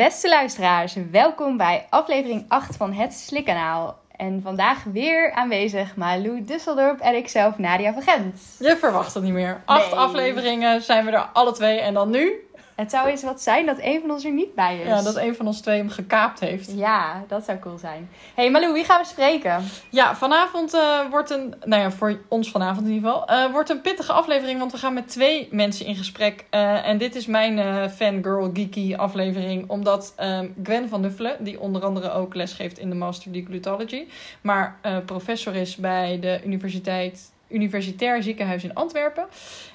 Beste luisteraars, welkom bij aflevering 8 van Het Slikkanaal. En vandaag weer aanwezig Malou Dusseldorp en ikzelf Nadia van Gent. Je verwacht het niet meer. Acht Nee. afleveringen zijn we er alle twee en dan nu? Het zou eens wat zijn dat een van ons er niet bij is. Ja, dat een van ons twee hem gekaapt heeft. Ja, dat zou cool zijn. hey Malou, wie gaan we spreken? Ja, vanavond eh, wordt een, nou ja, voor ons vanavond in ieder geval, eh, wordt een pittige aflevering, want we gaan met twee mensen in gesprek. Eh, en dit is mijn fangirl geeky aflevering, omdat ehm, Gwen van Nuffelen, die onder andere ook lesgeeft in de Master Deglutology, maar professor is bij de universiteit, Universitair Ziekenhuis in Antwerpen.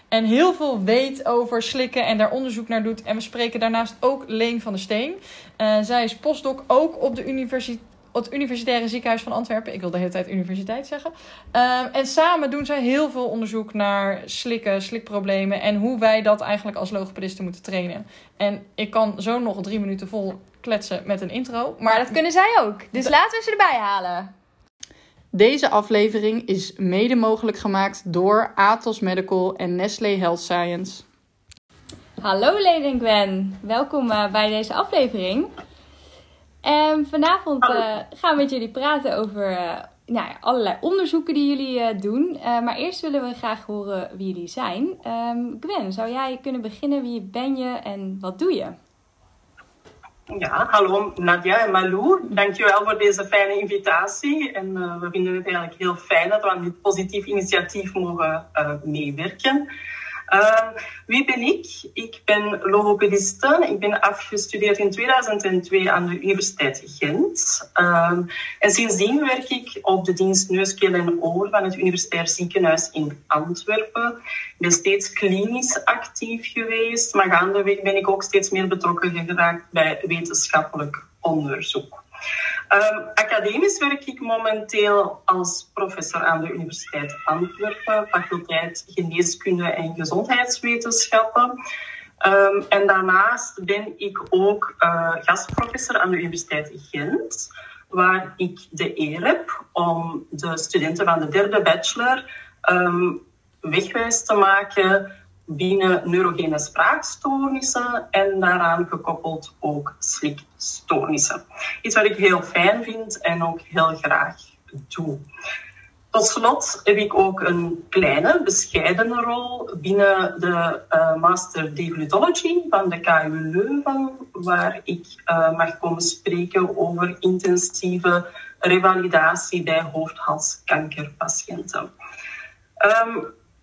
En heel veel weet over slikken en daar onderzoek naar doet. En we spreken daarnaast ook Leen van der Steen. Eh, zij is postdoc ook op de universiteit het Universitaire Ziekenhuis van Antwerpen. Ik wil de hele tijd universiteit zeggen. Ehm, en samen doen zij heel veel onderzoek naar slikken, slikproblemen en hoe wij dat eigenlijk als logopedisten moeten trainen. En ik kan zo nog drie minuten vol kletsen met een intro. Maar dat kunnen zij ook. Dus laten we ze erbij halen. Deze aflevering is mede mogelijk gemaakt door Atos Medical en Nestlé Health Science. Hallo Leen en Gwen, welkom eh, bij deze aflevering. En vanavond Hallo. eh, gaan we met jullie praten over eh, nou ja, allerlei onderzoeken die jullie eh, doen. Eh, maar eerst willen we graag horen wie jullie zijn. Ehm, Gwen, zou jij kunnen beginnen? Wie ben je en wat doe je? Ja, hallo Nadia en Malou. Dankjewel voor deze fijne invitatie. En eh, we vinden het eigenlijk heel fijn dat we aan dit positief initiatief mogen eh, meewerken. Ehm, wie ben ik? Ik ben logopediste. Ik ben afgestudeerd in 2002 aan de Universiteit Gent. Ehm, en sindsdien werk ik op de dienst neus, keel en oor van het Universitair Ziekenhuis in Antwerpen. Ik ben steeds klinisch actief geweest, maar gaandeweg ben ik ook steeds meer betrokken geraakt bij wetenschappelijk onderzoek. Ehm, academisch werk ik momenteel als professor aan de Universiteit Antwerpen, faculteit Geneeskunde en Gezondheidswetenschappen. Ehm, en daarnaast ben ik ook eh, gastprofessor aan de Universiteit Gent, waar ik de eer heb om de studenten van de derde bachelor ehm, wegwijs te maken binnen neurogene spraakstoornissen en daaraan gekoppeld ook slikstoornissen. Iets wat ik heel fijn vind en ook heel graag doe. Tot slot heb ik ook een kleine, bescheidene rol binnen de eh, Master Deglutology van de KU Leuven, waar ik eh, mag komen spreken over intensieve revalidatie bij hoofd-halskankerpatiënten. Ehm,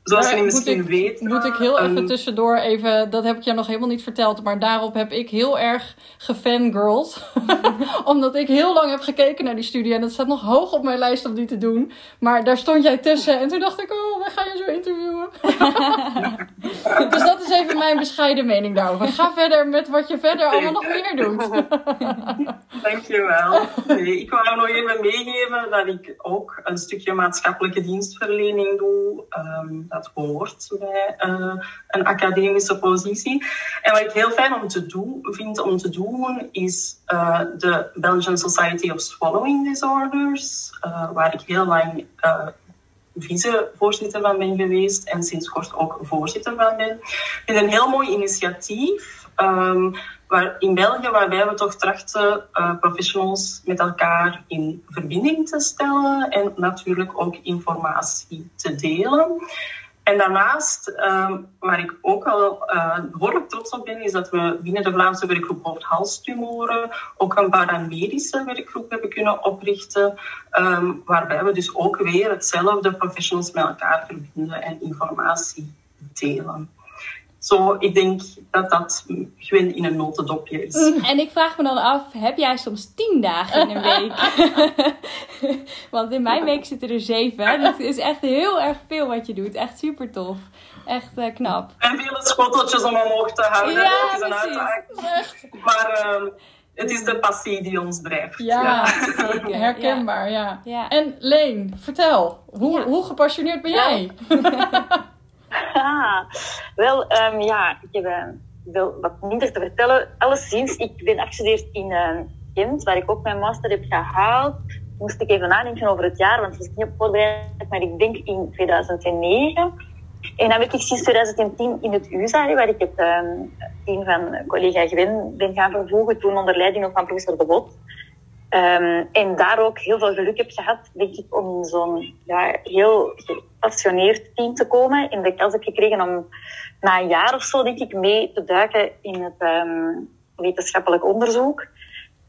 zoals jullie misschien ik- weten... Moet ik heel even ehm, tussendoor even, dat heb ik je nog helemaal niet verteld, maar daarop heb ik heel erg gefangirled. Omdat ik heel lang heb gekeken naar die studie en dat staat nog hoog op mijn lijst om die te doen. Maar daar stond jij tussen en toen dacht ik, oh, wij gaan je zo interviewen. dus dat is even mijn bescheiden mening daarover. Ga verder met wat je verder allemaal nog meer doet. Dankjewel. Nee, ik wou nog even meegeven dat ik ook een stukje maatschappelijke dienstverlening doe. Ehm, dat hoort bij eh, een academische positie. En wat ik heel fijn om te doen, vind om te doen, is eh, de Belgian Society of Swallowing Disorders, eh, waar ik heel lang vicevoorzitter van ben geweest en sinds kort ook voorzitter van ben. Het is een heel mooi initiatief ehm, waar, in België waarbij we toch trachten professionals met elkaar in verbinding te stellen en natuurlijk ook informatie te delen. En daarnaast, ehm, waar ik ook al eh, behoorlijk trots op ben, is dat we binnen de Vlaamse werkgroep hoofd-halstumoren ook een paramedische werkgroep hebben kunnen oprichten, ehm, waarbij we dus ook weer hetzelfde professionals met elkaar verbinden en informatie delen. Zo, ik denk dat dat Gwen in een notendopje is. En ik vraag me dan af, heb jij soms tien dagen in een week? Want in mijn week zitten er zeven. Dat is echt heel erg veel wat je doet. Echt super tof. Echt eh, knap. En vele schoteltjes om omhoog te houden. Ja, dat is een precies. uitdaging. Maar ehm, het is de passie die ons drijft. Ja, Zeker. herkenbaar, ja. Ja. En Leen, vertel, hoe, Ja. hoe gepassioneerd ben jij? Wel, ehm, ja, ik heb eh, wel wat minder te vertellen. Alleszins, ik ben afgestudeerd in eh, Gent, waar ik ook mijn master heb gehaald. Moest ik even nadenken over het jaar, want het is niet op voorbereid, maar ik denk in 2009. En dan werk ik sinds 2010 in het USA, waar ik het ehm, team van collega Gwen ben gaan vervoegen, toen onder leiding van professor De Bot. Ehm, en daar ook heel veel geluk heb gehad, denk ik, om in zo'n ja, heel gepassioneerd team te komen. En de kans heb gekregen om na een jaar of zo, denk ik, mee te duiken in het ehm, wetenschappelijk onderzoek.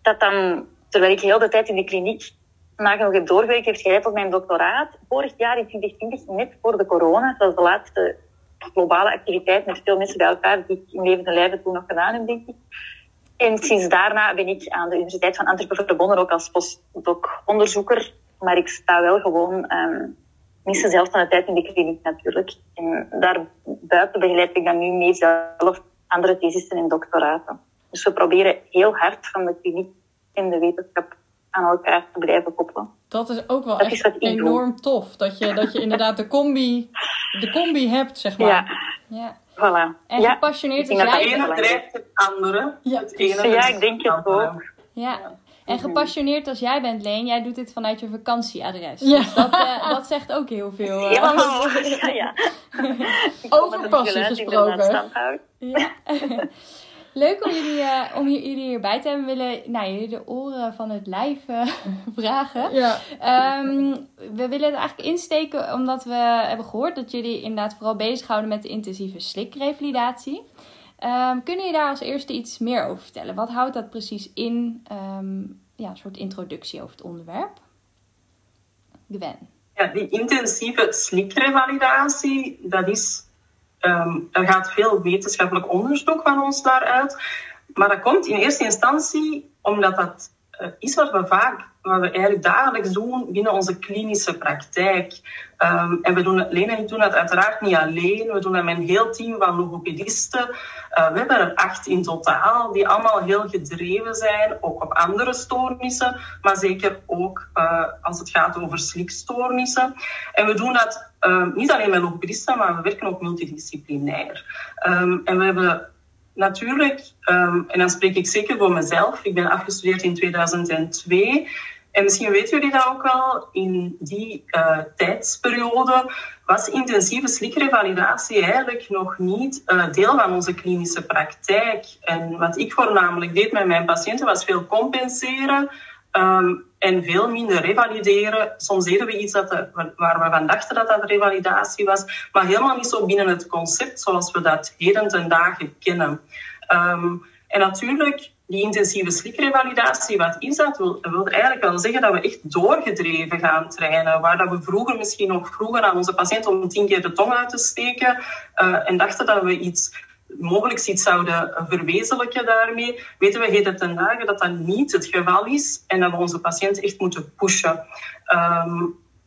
Dat dan, terwijl ik heel de tijd in de kliniek nagenoeg heb doorgewerkt, heeft geleid tot mijn doctoraat. Vorig jaar in 2020, net voor de corona, dat was de laatste globale activiteit met veel mensen bij elkaar, die ik in levende toen nog gedaan heb, denk ik. En sinds daarna ben ik aan de Universiteit van Antwerpen verbonden, ook als postdoc-onderzoeker. Maar ik sta wel gewoon um, minstens zelf van de tijd in de kliniek natuurlijk. En daarbuiten begeleid ik dan nu mee zelf andere thesissen en doctoraten. Dus we proberen heel hard van de kliniek en de wetenschap aan elkaar te blijven koppelen. Dat is ook wel echt enorm tof. Dat je, dat je inderdaad de combi, de combi hebt, zeg maar. Ja. Ja. Voilà. En gepassioneerd als Het jij ene bent. drijft het andere. Ja, het ene Ja, ik denk het ook. Ja. En gepassioneerd als jij bent, Leen, jij doet dit vanuit je vakantieadres. Ja. Dus dat, eh, dat zegt ook heel veel. eh. Helemaal. Ja, ja. Over passie gesproken. Ja. Leuk om jullie, eh, om jullie hierbij te hebben. We willen nou, jullie de oren van het lijf eh, vragen. Ja. Ehm, we willen het eigenlijk insteken omdat we hebben gehoord dat jullie inderdaad vooral bezighouden met de intensieve slikrevalidatie. Ehm, kunnen je daar als eerste iets meer over vertellen? Wat houdt dat precies in? Ehm, ja, een soort introductie over het onderwerp. Gwen. Ja, die intensieve slikrevalidatie, dat is, ehm, er gaat veel wetenschappelijk onderzoek van ons naar uit. Maar dat komt in eerste instantie omdat dat eh, is wat we vaak, wat we eigenlijk dagelijks doen binnen onze klinische praktijk. Ehm, en we doen het, Lena en ik doen dat uiteraard niet alleen. We doen dat met een heel team van logopedisten. Eh, we hebben er acht in totaal, die allemaal heel gedreven zijn, ook op andere stoornissen, maar zeker ook eh, als het gaat over slikstoornissen. En we doen dat eh, niet alleen met logopedisten, maar we werken ook multidisciplinair. Ehm, en we hebben natuurlijk, ehm, en dan spreek ik zeker voor mezelf, ik ben afgestudeerd in 2002. En misschien weten jullie dat ook wel, in die eh, tijdsperiode was intensieve slikrevalidatie eigenlijk nog niet eh, deel van onze klinische praktijk. En wat ik voornamelijk deed met mijn patiënten was veel compenseren ehm, en veel minder revalideren. Soms deden we iets dat waar we van dachten dat dat revalidatie was, maar helemaal niet zo binnen het concept zoals we dat heden ten dagen kennen. Ehm, en natuurlijk, die intensieve slikrevalidatie, wat is dat? Wil, wil eigenlijk wel zeggen dat we echt doorgedreven gaan trainen. Waar dat we vroeger misschien nog vroegen aan onze patiënt om tien keer de tong uit te steken eh, en dachten dat we iets mogelijk iets zouden verwezenlijken daarmee, weten we heden ten dagen dat dat niet het geval is en dat we onze patiënt echt moeten pushen. Ehm,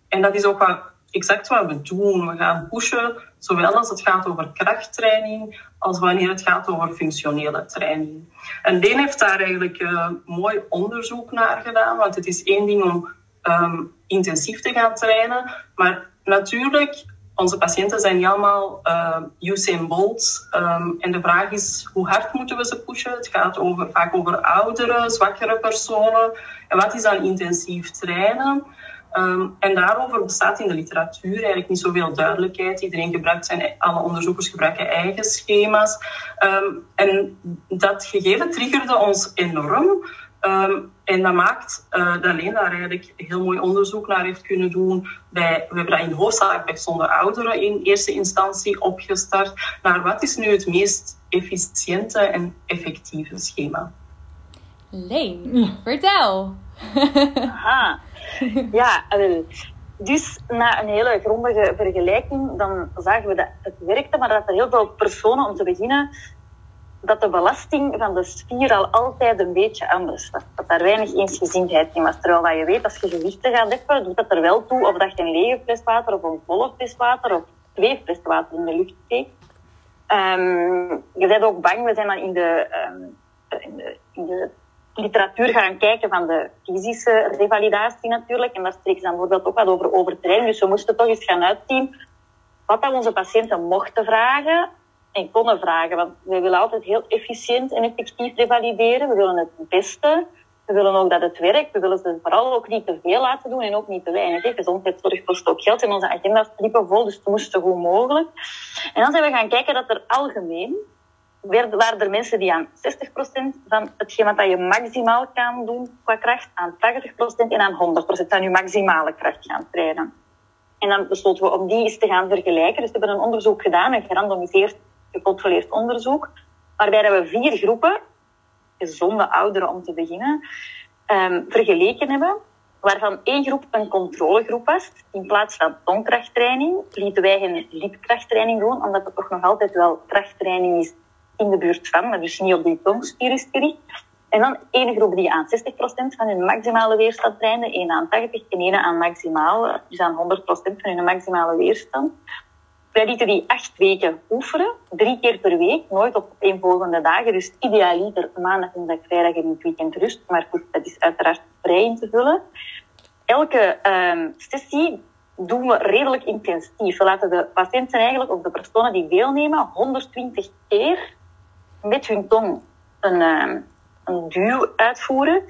en dat is ook wat, exact wat we doen. We gaan pushen, zowel als het gaat over krachttraining, als wanneer het gaat over functionele training. En Deen heeft daar eigenlijk eh, mooi onderzoek naar gedaan, want het is één ding om ehm, intensief te gaan trainen, maar natuurlijk, onze patiënten zijn niet allemaal uh, Usain Bolt. Um, en de vraag is, hoe hard moeten we ze pushen? Het gaat over, vaak over oudere, zwakkere personen. En wat is dan intensief trainen? Um, en daarover bestaat in de literatuur eigenlijk niet zoveel duidelijkheid. Iedereen gebruikt zijn, alle onderzoekers gebruiken eigen schema's. Um, en dat gegeven triggerde ons enorm. Um, en dat maakt uh, dat Leen daar eigenlijk heel mooi onderzoek naar heeft kunnen doen. Bij, we hebben dat in hoofdzaak bij gezonde ouderen in eerste instantie opgestart. Naar wat is nu het meest efficiënte en effectieve schema? Leen, ja. vertel. Aha. Ja, wel. Dus na een hele grondige vergelijking, dan zagen we dat het werkte, maar dat er heel veel personen, om te beginnen, dat de belasting van de spier al altijd een beetje anders was. Dat daar weinig eensgezindheid in was. Terwijl dat je weet, als je gewichten gaat doet dat er wel toe of dat je een lege fles water of een volle fles water of twee fles water in de lucht steekt. Um, je bent ook bang, we zijn dan in de, um, in de, in de literatuur gaan kijken van de fysische revalidatie natuurlijk. En daar spreken ze dan bijvoorbeeld ook wat over overtraining. Dus we moesten toch eens gaan uitzien wat onze patiënten mochten vragen en konden vragen. Want we willen altijd heel efficiënt en effectief revalideren. We willen het beste. We willen ook dat het werkt. We willen ze vooral ook niet te veel laten doen en ook niet te weinig. Gezondheidszorg kost ook geld en onze agenda's liepen vol, dus het moest zo goed mogelijk. En dan zijn we gaan kijken dat er algemeen waren er mensen die aan 60% van hetgeen wat je maximaal kan doen qua kracht, aan 80% en aan 100% van je maximale kracht gaan trainen. En dan besloten we om die eens te gaan vergelijken. Dus we hebben een onderzoek gedaan, een gerandomiseerd, gecontroleerd onderzoek, waarbij we vier groepen, gezonde ouderen om te beginnen, um, vergeleken hebben. Waarvan één groep een controlegroep was. In plaats van tongkrachttraining lieten wij hen lipkrachttraining doen, omdat het toch nog altijd wel krachttraining is in de buurt van, dus niet op die gericht. En dan één groep die aan 60% van hun maximale weerstand trainde, één aan 80 en één aan maximaal, dus aan 100% van hun maximale weerstand. Wij lieten die acht weken oefenen, drie keer per week, nooit op volgende dagen. Dus idealiter maandag, dinsdag, vrijdag en het weekend rust. Maar goed, dat is uiteraard vrij in te vullen. Elke um, sessie doen we redelijk intensief. We laten de patiënten eigenlijk, of de personen die deelnemen, 120 keer met hun tong een, een duw uitvoeren.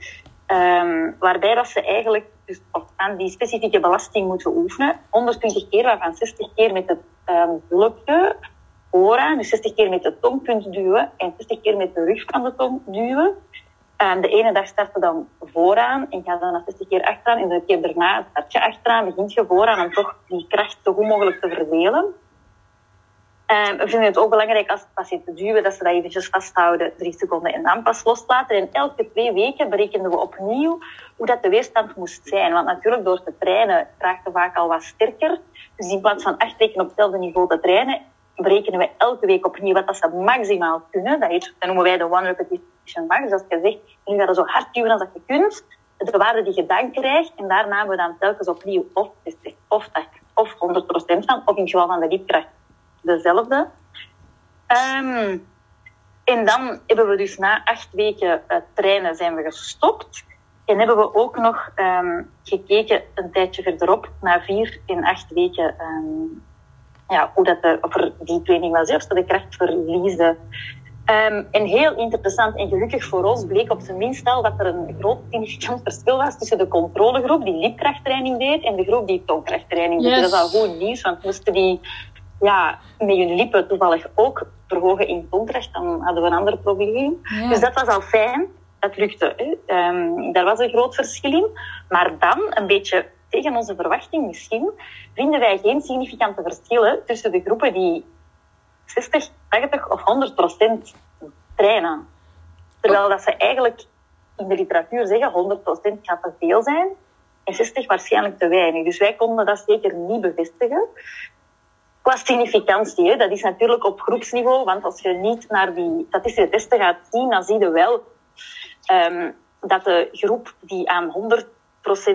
Um, waarbij dat ze eigenlijk dus aan die specifieke belasting moeten oefenen. 120 keer, waarvan 60 keer met het um, vooraan, dus 60 keer met de tongpunt duwen en 60 keer met de rug van de tong duwen. De ene dag starten dan vooraan en gaat dan naar 60 keer achteraan. En de keer daarna start je achteraan, begint je vooraan om toch die kracht zo goed mogelijk te verdelen. Um, we vinden het ook belangrijk als patiënten duwen, dat ze dat eventjes vasthouden, drie seconden en dan pas loslaten. En elke twee weken berekenen we opnieuw hoe dat de weerstand moest zijn. Want natuurlijk, door te trainen raakte vaak al wat sterker. Dus in plaats van acht weken op hetzelfde niveau te trainen, berekenen we elke week opnieuw wat dat ze maximaal kunnen. Dat, heet, dat noemen wij de one repetition max. Dus als je zegt, nu ga je zo hard duwen als dat je kunt, de waarde die je dan krijgt, en daarna hebben we dan telkens opnieuw of 60, of 80, of 100 procent van, of in het geval van de liepkracht dezelfde. Um, en dan hebben we dus na acht weken uh, trainen zijn we gestopt. En hebben we ook nog um, gekeken een tijdje verderop, na vier en acht weken, um, ja, hoe dat de, of er die training was, of ze de kracht verliezen. Um, en heel interessant en gelukkig voor ons bleek op zijn minst al dat er een groot significant verschil was tussen de controlegroep die liepkrachttraining deed en de groep die tongkrachttraining deed. Yes. Dat is al goed nieuws, want moesten die ja, met hun lippen toevallig ook verhogen in contrast, dan hadden we een ander probleem. Ja. Dus dat was al fijn. Dat lukte. Hè. Um, daar was een groot verschil in. Maar dan, een beetje tegen onze verwachting misschien, vinden wij geen significante verschillen tussen de groepen die 60, 80 of 100 procent trainen. Terwijl dat ze eigenlijk in de literatuur zeggen 100 procent gaat te veel zijn en 60 waarschijnlijk te weinig. Dus wij konden dat zeker niet bevestigen qua significantie. Hè. Dat is natuurlijk op groepsniveau, want als je niet naar die statistische testen gaat zien, dan zie je wel um, dat de groep die aan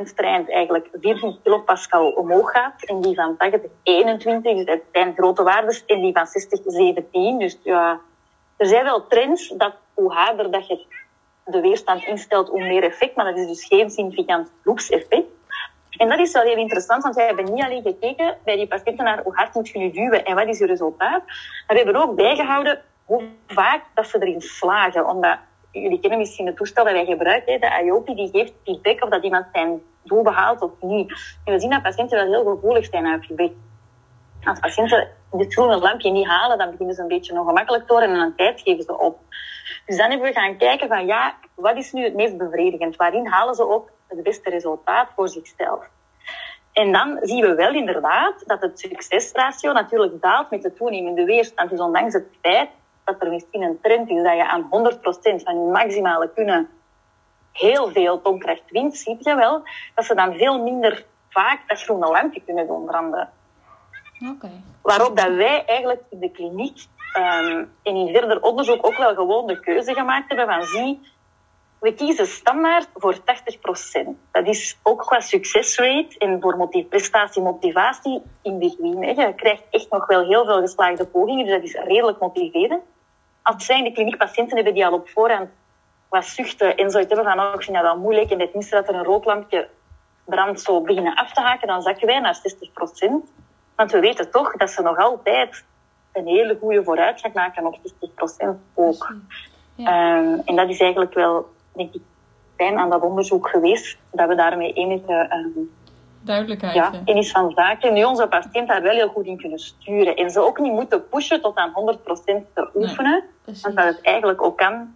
100% traint eigenlijk 14 kilopascal omhoog gaat en die van 80 21, dus dat zijn grote waardes, en die van 60 17. Dus ja, er zijn wel trends dat hoe harder dat je de weerstand instelt, hoe meer effect, maar dat is dus geen significant groepseffect. En dat is wel heel interessant, want wij hebben niet alleen gekeken bij die patiënten naar hoe hard moet je duwen en wat is je resultaat, maar we hebben ook bijgehouden hoe vaak dat ze erin slagen. Omdat, jullie kennen misschien het toestel dat wij gebruiken, de IOPI, die geeft feedback of dat iemand zijn doel behaalt of niet. En we zien dat patiënten wel heel gevoelig zijn naar feedback. Als patiënten dit groene lampje niet halen, dan beginnen ze een beetje ongemakkelijk te worden en een tijd geven ze op. Dus dan hebben we gaan kijken van ja, wat is nu het meest bevredigend? Waarin halen ze ook het beste resultaat voor zichzelf. En dan zien we wel inderdaad dat het succesratio natuurlijk daalt met de toenemende weerstand. Dus ondanks het feit dat er misschien een trend is dat je aan 100% van je maximale kunnen heel veel tongkracht wint, zie je wel dat ze dan veel minder vaak dat groene lampje kunnen doen branden. Okay. Waarop dat wij eigenlijk in de kliniek um, en in verder onderzoek ook wel gewoon de keuze gemaakt hebben van zie, we kiezen standaard voor 80%. Dat is ook qua succesrate en voor motiv prestatie, motivatie in between. Je krijgt echt nog wel heel veel geslaagde pogingen, dus dat is redelijk motiverend. Als zij in de kliniek patiënten hebben die al op voorhand wat zuchten en zoiets hebben van, oh, ik vind dat wel moeilijk en het minste dat er een rooklampje brandt, zo beginnen af te haken, dan zakken wij naar 60%. Want we weten toch dat ze nog altijd een hele goede vooruitgang maken op 60% ook. Ja. Um, en dat is eigenlijk wel denk ik, zijn aan dat onderzoek geweest, dat we daarmee enige ehm, Duidelijkheid. ja, hè. kennis van zaken nu onze patiënt daar wel heel goed in kunnen sturen. En ze ook niet moeten pushen tot aan 100% te oefenen, want dat het eigenlijk ook kan.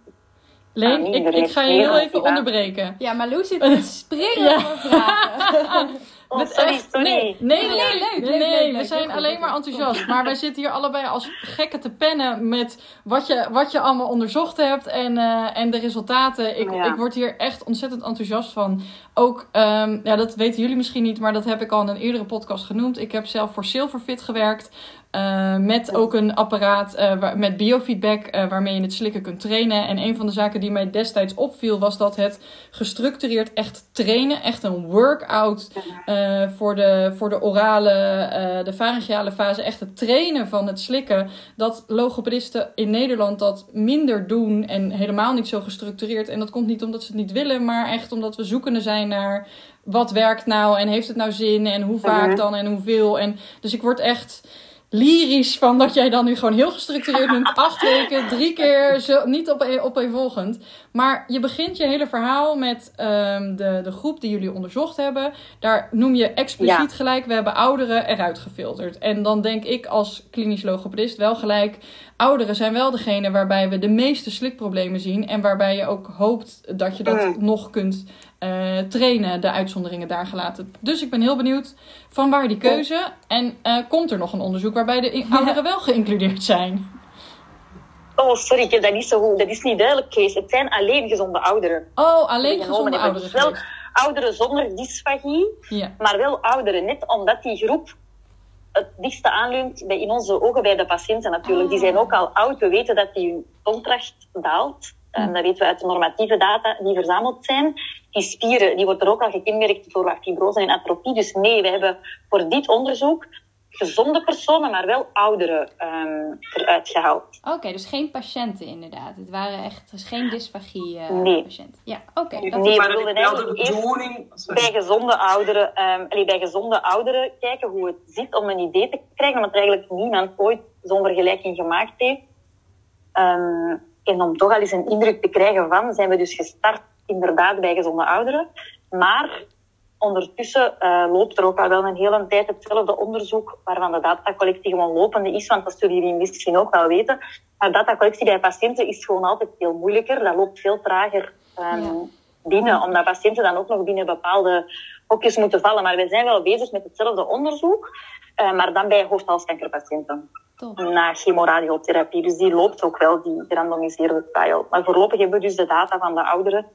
Leen, Ah, ik, ik ga je heel even onderbreken. Ja, maar Lou zit te springen Ja. voor vragen. Oh, Met sorry, echt- sorry. Nee, nee, Nee, nee, leuk, nee, we zijn alleen maar enthousiast. Maar wij zitten hier allebei als gekken te pennen met wat je, wat je allemaal onderzocht hebt en, eh, en de resultaten. Ik, Ja. ik word hier echt ontzettend enthousiast van. Ook, ehm, ja, dat weten jullie misschien niet, maar dat heb ik al in een eerdere podcast genoemd. Ik heb zelf voor Silverfit gewerkt. Eh, met ook een apparaat eh, waar- met biofeedback eh, waarmee je het slikken kunt trainen. En een van de zaken die mij destijds opviel was dat het gestructureerd echt trainen, echt een workout voor, de, voor de orale, de pharyngeale fase, echt het trainen van het slikken. Dat logopedisten in Nederland dat minder doen en helemaal niet zo gestructureerd. En dat komt niet omdat ze het niet willen, maar echt omdat we zoekende zijn naar wat werkt nou en heeft het nou zin en hoe vaak dan en hoeveel. En, dus ik word echt lyrisch van dat jij dan nu gewoon heel gestructureerd noemt. Acht weken, drie keer, zo, niet op, opeenvolgend. Maar je begint je hele verhaal met ehm, de, de groep die jullie onderzocht hebben. Daar noem je expliciet Ja. gelijk, we hebben ouderen eruit gefilterd. En dan denk ik als klinisch logopedist wel gelijk... Ouderen zijn wel degene waarbij we de meeste slikproblemen zien. En waarbij je ook hoopt dat je dat Mm. nog kunt eh, trainen, de uitzonderingen daar gelaten. Dus ik ben heel benieuwd van waar die keuze. En eh, komt er nog een onderzoek waarbij de ouderen wel geïncludeerd zijn? Oh, sorry, dat niet zo. Dat is niet duidelijk geweest. Het zijn alleen gezonde ouderen. Oh, alleen gezonde ouderen Dus wel ouderen zonder dysfagie, Ja. maar wel ouderen. Net omdat die groep het dichtste aanleunt bij, in onze ogen bij de patiënten natuurlijk. Die zijn ook al oud. We weten dat die hun tongkracht daalt. En dat weten we uit de normatieve data die verzameld zijn. Die spieren, die wordt er ook al gekenmerkt door wat fibrose en atrofie. Dus nee, we hebben voor dit onderzoek gezonde personen, maar wel ouderen ehm, eruit gehaald. Oké, dus geen patiënten inderdaad. Het waren echt dus geen dysfagie eh, Nee. patiënten. Ja, oké. dat Nee, is- we maar het wilden is wel de eigenlijk eerst bedoeling... Sorry. bij gezonde ouderen, ehm, allee, bij gezonde ouderen kijken hoe het zit om een idee te krijgen, omdat eigenlijk niemand ooit zo'n vergelijking gemaakt heeft. Ehm, en om toch al eens een indruk te krijgen van, zijn we dus gestart inderdaad bij gezonde ouderen. Maar ondertussen eh, loopt er ook al wel een hele tijd hetzelfde onderzoek, waarvan de datacollectie gewoon lopende is, want dat zullen jullie misschien ook wel weten. Maar datacollectie bij patiënten is gewoon altijd veel moeilijker. Dat loopt veel trager ehm. Binnen, omdat patiënten dan ook nog binnen bepaalde hokjes moeten vallen. Maar wij zijn wel bezig met hetzelfde onderzoek, eh, maar dan bij hoofdhalskankerpatiënten na chemoradiotherapie. Dus die loopt ook wel, die gerandomiseerde trial. Maar voorlopig hebben we dus de data van de ouderen.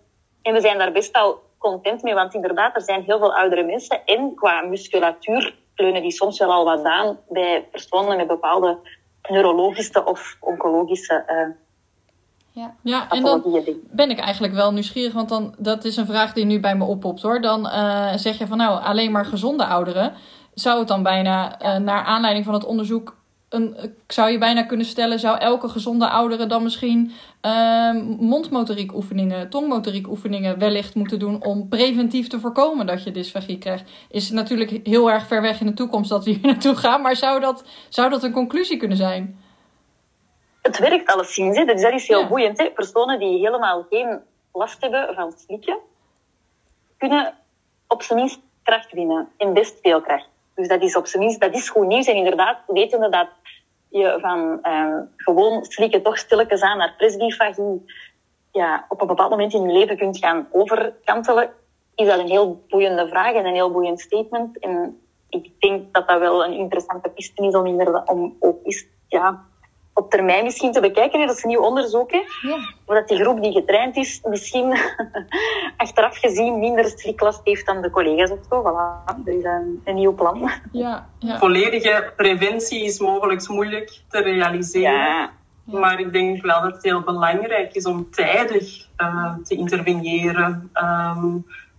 En we zijn daar best wel content mee, want inderdaad, er zijn heel veel oudere mensen. En qua musculatuur kleunen die soms wel al wat aan bij personen met bepaalde neurologische of oncologische eh Ja. Ja, en dan ben ik eigenlijk wel nieuwsgierig, want dan, dat is een vraag die nu bij me oppopt hoor. Dan eh, zeg je van nou, alleen maar gezonde ouderen. Zou het dan bijna, eh, naar aanleiding van het onderzoek, een, zou je bijna kunnen stellen, zou elke gezonde oudere dan misschien eh, mondmotoriek oefeningen, tongmotoriek oefeningen wellicht moeten doen om preventief te voorkomen dat je dysfagie krijgt? Is natuurlijk heel erg ver weg in de toekomst dat we hier naartoe gaan, maar zou dat, zou dat een conclusie kunnen zijn? Het werkt alleszins, hè. dus dat is heel Ja. boeiend. Hè. Personen die helemaal geen last hebben van slikken, kunnen op zijn minst kracht winnen. En best veel kracht. Dus dat is op zijn minst, dat is goed nieuws. En inderdaad, wetende dat je van ehm, gewoon slikken toch stilletjes aan naar presbyfagie ja, op een bepaald moment in je leven kunt gaan overkantelen, is dat een heel boeiende vraag en een heel boeiend statement. En ik denk dat dat wel een interessante piste is om, inderdaad, om ook eens ja, op termijn misschien te bekijken. hè. Dat is een nieuw onderzoek. Hè. Ja. Omdat die groep die getraind is, misschien achteraf gezien minder sliklast heeft dan de collega's of zo. Voilà. Is een, een nieuw plan. Ja, ja. Volledige preventie is mogelijk moeilijk te realiseren. Ja, Maar ik denk wel dat het heel belangrijk is om tijdig eh, te interveneren. Ehm,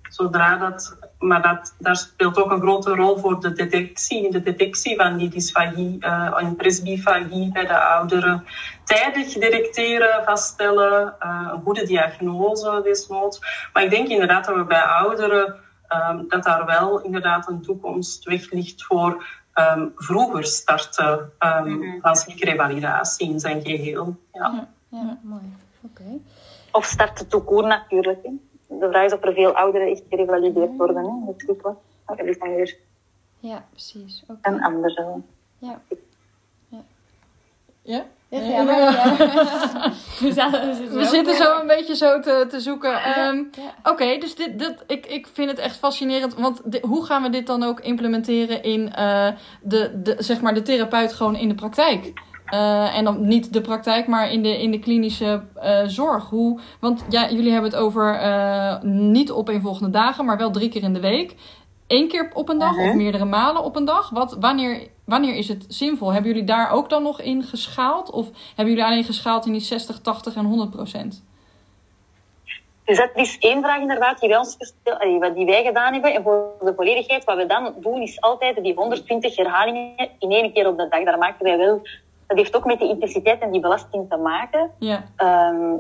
zodra dat, maar dat, daar speelt ook een grote rol voor de detectie, de detectie van die dysfagie eh, en presbyfagie bij de ouderen. Tijdig detecteren, vaststellen, eh, een goede diagnose desnoods. Maar ik denk inderdaad dat we bij ouderen, ehm, dat daar wel inderdaad een toekomst weg ligt voor ehm, vroeger starten ehm, Mhm. van slikrevalidatie in zijn geheel. Ja. Ja, mooi. Oké. of starten toekoor natuurlijk. Hè. De vraag is of er veel ouderen echt gerevalideerd worden. Hè? Is dan weer Ja, precies. Oké. een andere. Ja. Ja? Ja, ja, maar, ja. we, zaten- we zitten We zitten zo een beetje zo te, te zoeken. Ehm, Ja. Oké, dus dit, dit, ik, ik vind het echt fascinerend. Want hoe gaan we dit dan ook implementeren in eh, de, de, zeg maar de therapeut gewoon in de praktijk? Eh, en dan niet de praktijk, maar in de, in de klinische eh, zorg. Hoe, want ja, jullie hebben het over eh, niet opeenvolgende dagen, maar wel drie keer in de week. Eén keer op een dag of Mhm. meerdere malen op een dag. Wat, wanneer, wanneer is het zinvol? Hebben jullie daar ook dan nog in geschaald? Of hebben jullie alleen geschaald in die 60, 80 en 100 procent? Dus dat is één vraag inderdaad die wij, ons gestel, allee, wat die wij gedaan hebben. En voor de volledigheid, wat we dan doen, is altijd die 120 herhalingen in één keer op de dag. Daar maken wij wel... Dat heeft ook met die intensiteit en die belasting te maken. Ja. Ehm,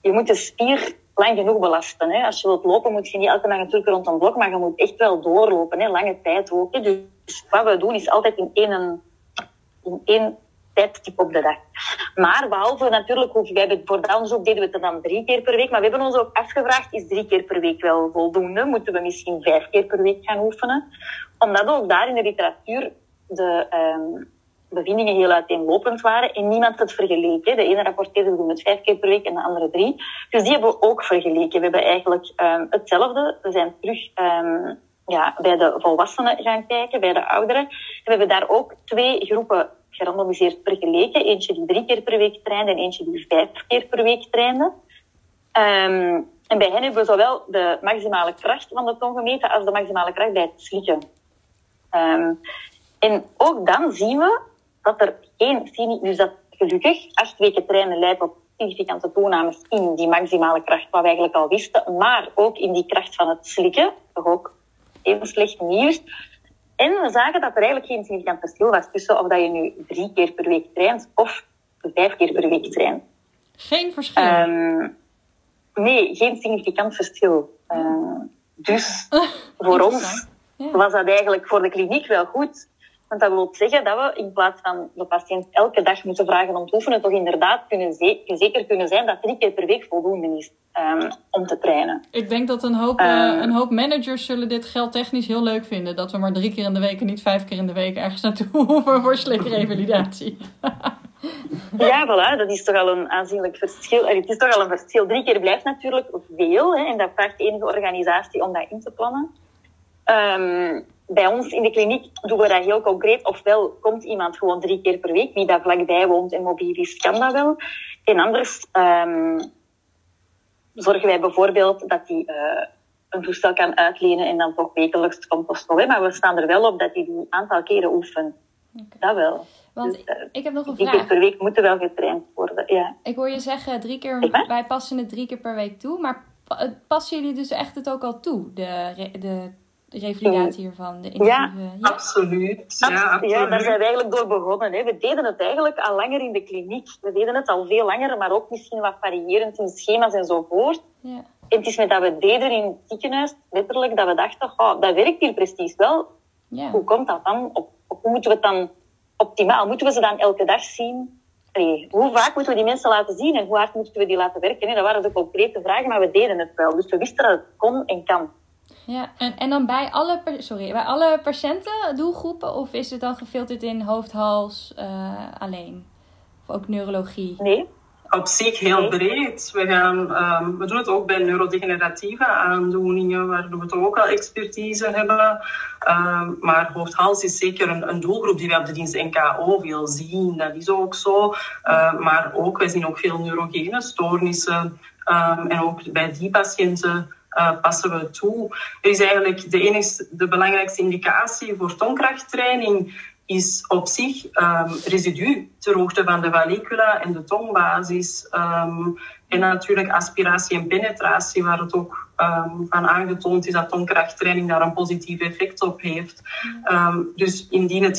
je moet de spier lang genoeg belasten. Hè. Als je wilt lopen, moet je niet elke dag natuurlijk rond een blok, maar je moet echt wel doorlopen, hè. lange tijd ook. Hè. Dus wat we doen, is altijd in één, in één tijdstip op de dag. Maar behalve natuurlijk, wij voor onderzoek deden we het dan drie keer per week, maar we hebben ons ook afgevraagd, is drie keer per week wel voldoende? Moeten we misschien vijf keer per week gaan oefenen? Omdat ook daar in de literatuur de ehm, bevindingen heel uiteenlopend waren en niemand het vergeleken. De ene rapporteerde het vijf keer per week en de andere drie. Dus die hebben we ook vergeleken. We hebben eigenlijk ehm, hetzelfde. We zijn terug ehm, ja, bij de volwassenen gaan kijken, bij de ouderen. En we hebben daar ook twee groepen gerandomiseerd vergeleken. Eentje die drie keer per week trainde en eentje die vijf keer per week trainde. Ehm, en bij hen hebben we zowel de maximale kracht van de tong gemeten als de maximale kracht bij het slikken. En ook dan zien we dat er geen, dus dat gelukkig acht weken trainen leidt tot significante toenames in die maximale kracht, wat we eigenlijk al wisten, maar ook in die kracht van het slikken, toch ook even slecht nieuws. En we zagen dat er eigenlijk geen significant verschil was tussen of dat je nu drie keer per week traint of vijf keer per week traint. Geen verschil. Ehm, nee, geen significant verschil. Ehm, dus voor ons was dat eigenlijk voor de kliniek wel goed. Want dat wil zeggen dat we in plaats van de patiënt elke dag moeten vragen om te oefenen, toch inderdaad kunnen ze- zeker kunnen zijn dat drie keer per week voldoende is ehm, om te trainen. Ik denk dat een hoop, eh, Ehm. een hoop managers zullen dit geldtechnisch heel leuk vinden. Dat we maar drie keer in de week en niet vijf keer in de week ergens naartoe hoeven voor slikrevalidatie. Ja, voilà, dat is toch al een aanzienlijk verschil. Allee, Het is toch al een verschil. Drie keer blijft natuurlijk veel, hè, en dat vraagt enige organisatie om dat in te plannen. Ehm, bij ons in de kliniek doen we dat heel concreet. Ofwel komt iemand gewoon drie keer per week, wie daar vlakbij woont en mobiel is, kan dat wel. En anders ehm, zorgen wij bijvoorbeeld dat hij eh, een toestel kan uitlenen en dan toch wekelijks komt of zo. Hè. Maar we staan er wel op dat hij die een aantal keren oefent. Dat wel. Want Dus, eh, ik heb nog een Drie keer vraag. per week moeten wel getraind worden, ja. Ik hoor je zeggen, drie keer, wij passen het drie keer per week toe. Maar pa- passen jullie dus echt het ook al toe? De, re- de revalidatie hiervan? De intensieve, ja? Absoluut. Ja, Ja, absoluut. daar zijn we eigenlijk door begonnen. Hè. We deden het eigenlijk al langer in de kliniek. We deden het al veel langer, maar ook misschien wat variërend in schema's enzovoort. Ja. En het is met dat we deden in het ziekenhuis, letterlijk, dat we dachten, oh, dat werkt hier precies wel. Ja. Hoe komt dat dan? Op, op hoe moeten we het dan optimaal? Moeten we ze dan elke dag zien? Allee, hoe vaak moeten we die mensen laten zien en hoe hard moeten we die laten werken? hè? Dat waren de concrete vragen, maar we deden het wel. Dus we wisten dat het kon en kan. Ja, en, en dan bij alle, sorry, bij alle patiënten, doelgroepen? Of is het dan gefilterd in hoofd, hals eh, alleen? Of ook neurologie? Nee? Op zich heel breed. We, gaan, ehm, we doen het ook bij neurodegeneratieve aandoeningen, waar we toch ook al expertise hebben. Ehm, maar hoofd-hals is zeker een, een doelgroep die we op de dienst NKO veel zien. Dat is ook zo. Ehm, maar ook, wij zien ook veel neurogene stoornissen. En ook bij die patiënten eh, passen we toe. Er is eigenlijk de, enigste, de belangrijkste indicatie voor tongkrachttraining is op zich ehm, residu ter hoogte van de vallicula en de tongbasis. Ehm, en natuurlijk aspiratie en penetratie, waar het ook ehm, van aangetoond is dat tongkrachttraining daar een positief effect op heeft. Ehm, dus indien het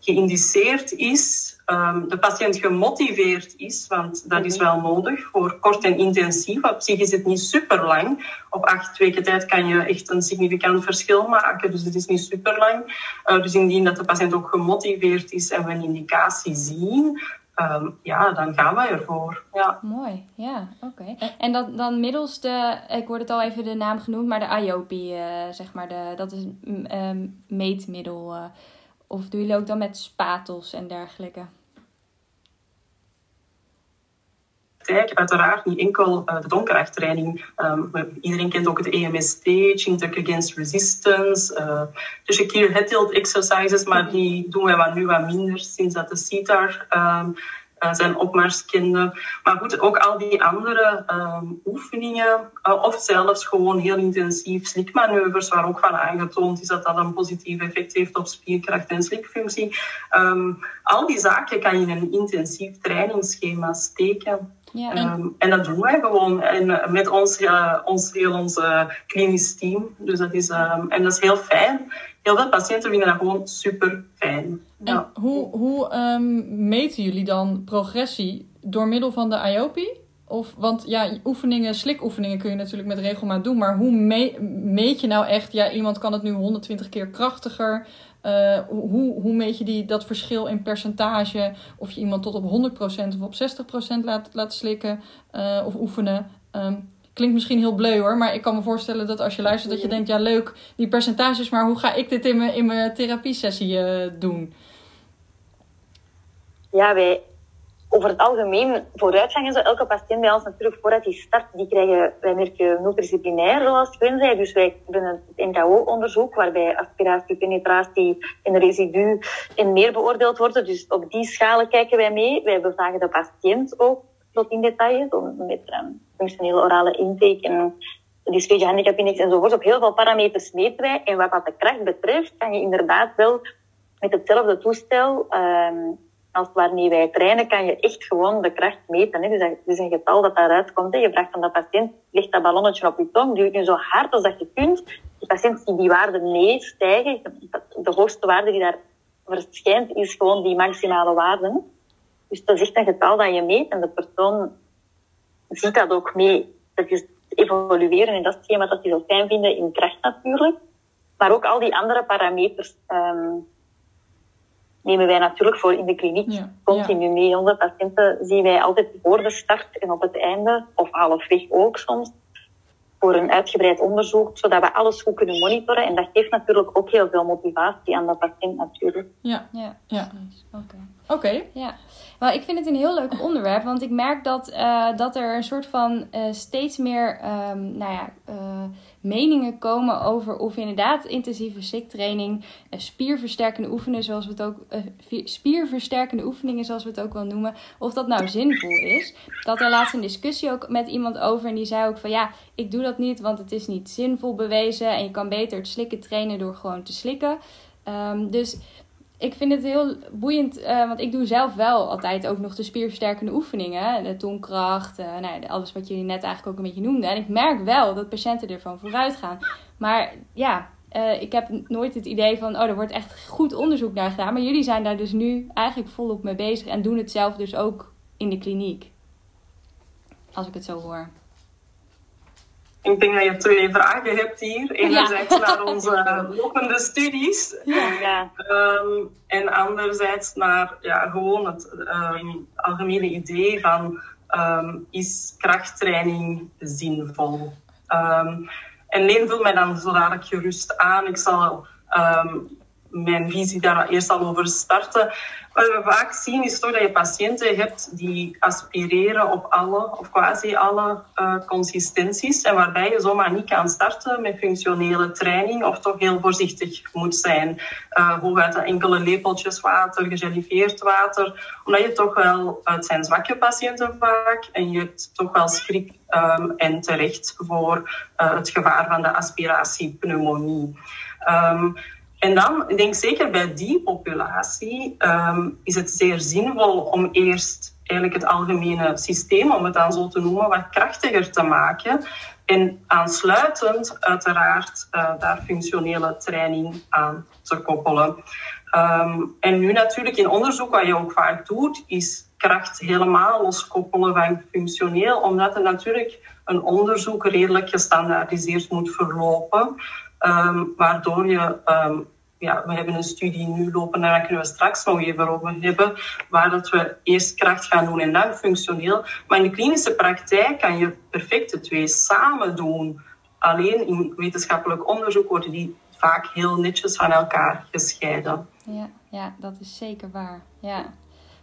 geïndiceerd is, ehm, de patiënt gemotiveerd is, want dat is wel nodig voor kort en intensief. Op zich is het niet super lang. Op acht weken tijd kan je echt een significant verschil maken, dus het is niet super lang. dus indien dat de patiënt ook gemotiveerd is en we een indicatie zien, ehm, ja, dan gaan wij ervoor. Ja. Mooi, ja, oké. En dat, dan middels de, ik hoorde het al even de naam genoemd, maar de IOPI, uh, zeg maar, de, dat is een um, meetmiddel. Uh, of doen jullie ook dan met spatels en dergelijke? Uiteraard niet enkel uh, de donkerkrachttraining. Um, iedereen kent ook het EMST, Chintuck Against Resistance, uh, de Shakir Tilt exercises, maar die doen wij wat nu wat minder sinds dat de CITAR um, uh, zijn opmars kende. Maar goed, ook al die andere um, oefeningen, of zelfs gewoon heel intensief slikmanoeuvres, waar ook van aangetoond is dat dat een positief effect heeft op spierkracht en slikfunctie. Al die zaken kan je in een intensief trainingsschema steken. Ja. Um, en dat doen wij gewoon en, met ons, uh, ons, heel ons uh, klinisch team. Dus dat is, um, en dat is heel fijn. Heel veel patiënten vinden dat gewoon super fijn. Ja. hoe, hoe um, meten jullie dan progressie door middel van de IOPI? Of, want ja, oefeningen, slikoefeningen kun je natuurlijk met regelmaat doen. Maar hoe me meet je nou echt, ja, iemand kan het nu 120 keer krachtiger. Uh, hoe, hoe meet je die, dat verschil in percentage? Of je iemand tot op 100% of op 60% laat, laat slikken uh, of oefenen? Um, klinkt misschien heel bleu hoor, maar ik kan me voorstellen dat als je luistert dat je denkt, ja leuk, die percentages, maar hoe ga ik dit in mijn, in mijn therapiesessie uh, doen? Ja, over het algemeen vooruitgang zo. Elke patiënt bij ons natuurlijk voordat hij start, die krijgen, wij merken multidisciplinair, zoals Gwen zei. Dus wij hebben het NKO-onderzoek, waarbij aspiratie, penetratie en residu en meer beoordeeld worden. Dus op die schalen kijken wij mee. Wij bevragen de patiënt ook tot in detail, met um, functionele orale intake en dysphagia index enzovoort. Op heel veel parameters meten wij. En wat de kracht betreft, kan je inderdaad wel met hetzelfde toestel um, als waarmee wij trainen, kan je echt gewoon de kracht meten. Hè. Dus dat is een getal dat daaruit komt. Hè. Je vraagt aan de patiënt, leg dat ballonnetje op je tong, duw je zo hard als dat je kunt. De patiënt ziet die waarde mee stijgen. De hoogste waarde die daar verschijnt, is gewoon die maximale waarde. Dus dat is echt een getal dat je meet en de persoon ziet dat ook mee. Dat is evolueren en dat is hetgeen wat die zo fijn vinden in kracht natuurlijk. Maar ook al die andere parameters um, nemen wij natuurlijk voor in de kliniek ja. continu ja. mee. Onze patiënten zien wij altijd voor de start en op het einde, of halfweg ook soms, voor een uitgebreid onderzoek, zodat we alles goed kunnen monitoren. En dat geeft natuurlijk ook heel veel motivatie aan de patiënt natuurlijk. Ja, ja, ja. Oké. Okay. Okay. Ja. Maar ik vind het een heel leuk onderwerp, want ik merk dat, uh, dat er een soort van uh, steeds meer, um, nou ja, uh, meningen komen over of inderdaad intensieve sliktraining, spierversterkende oefeningen, zoals we het ook, spierversterkende oefeningen, zoals we het ook wel noemen, of dat nou zinvol is. Ik had er laatst een discussie ook met iemand over en die zei ook van ja, ik doe dat niet, want het is niet zinvol bewezen en je kan beter het slikken trainen door gewoon te slikken. Um, dus ik vind het heel boeiend, uh, want ik doe zelf wel altijd ook nog de spierversterkende oefeningen. De tongkracht, uh, nou, alles wat jullie net eigenlijk ook een beetje noemden. En ik merk wel dat patiënten ervan vooruit gaan. Maar ja, uh, ik heb nooit het idee van, oh, er wordt echt goed onderzoek naar gedaan. Maar jullie zijn daar dus nu eigenlijk volop mee bezig en doen het zelf dus ook in de kliniek. Als ik het zo hoor. Ik denk dat je twee vragen hebt hier. Enerzijds ja. naar onze lopende studies. Ja. Um, en anderzijds naar ja, gewoon het um, algemene idee van um, is krachttraining zinvol? en Leen vult mij dan zo dadelijk gerust aan. Ik zal mijn visie daar eerst al over starten. Wat we vaak zien is toch dat je patiënten hebt die aspireren op alle of quasi alle uh, consistenties en waarbij je zomaar niet kan starten met functionele training of toch heel voorzichtig moet zijn. Uh, hooguit enkele lepeltjes water, gegelifieerd water, omdat je toch wel, het zijn zwakke patiënten vaak en je hebt toch wel schrik um, en terecht voor uh, het gevaar van de aspiratiepneumonie. Um, en dan, ik denk zeker bij die populatie, um, is het zeer zinvol om eerst eigenlijk het algemene systeem, om het dan zo te noemen, wat krachtiger te maken. En aansluitend uiteraard uh, daar functionele training aan te koppelen. Um, en nu natuurlijk in onderzoek, wat je ook vaak doet, is kracht helemaal loskoppelen van functioneel, omdat er natuurlijk een onderzoek redelijk gestandaardiseerd moet verlopen. Um, waardoor je um, ja, we hebben een studie nu lopen, daar kunnen we straks nog even over hebben, waar dat we eerst kracht gaan doen en dan functioneel. Maar in de klinische praktijk kan je perfect de twee samen doen. Alleen in wetenschappelijk onderzoek worden die vaak heel netjes van elkaar gescheiden. Ja, ja dat is zeker waar. Ja.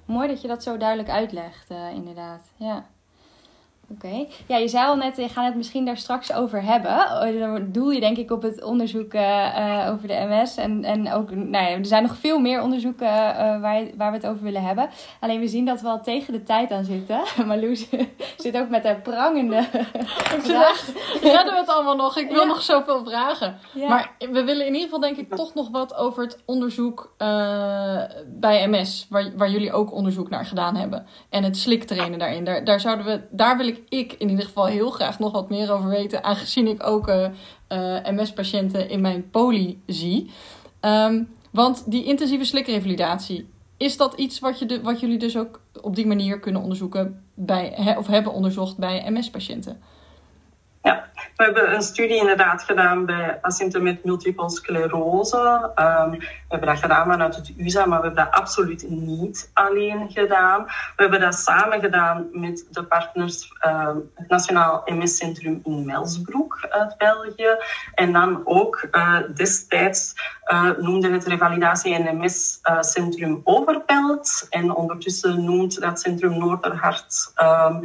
Mooi dat je dat zo duidelijk uitlegt, uh, inderdaad. Ja. Oké. Ja, je zei al net, je gaat het misschien daar straks over hebben. Oh, dan doel je denk ik op het onderzoek uh, over de MS. En, en ook, nou ja, er zijn nog veel meer onderzoeken uh, waar, waar we het over willen hebben. Alleen we zien dat we al tegen de tijd aan zitten. Marloes zit ook met haar prangende echt, redden we het allemaal nog? Ik wil nog zoveel vragen. Ja. Maar we willen in ieder geval denk ik toch nog wat over het onderzoek bij MS. Waar, waar jullie ook onderzoek naar gedaan hebben. En het sliktrainen daarin. Daar, daar zouden we, daar wil ik ik in ieder geval heel graag nog wat meer over weten, aangezien ik ook uh, uh, MS-patiënten in mijn poli zie. Um, want die intensieve slikrevalidatie, is dat iets wat, je de, wat jullie dus ook op die manier kunnen onderzoeken bij, of hebben onderzocht bij MS-patiënten? Ja, we hebben een studie inderdaad gedaan bij patiënten met multiple sclerose. Um, we hebben dat gedaan vanuit het USA, maar we hebben dat absoluut niet alleen gedaan. We hebben dat samen gedaan met de partners, um, het Nationaal MS-centrum in Melsbroek uit België. En dan ook uh, destijds uh, noemde het Revalidatie en MS-centrum Overpelt. En ondertussen noemt dat centrum Noorderhart... Um,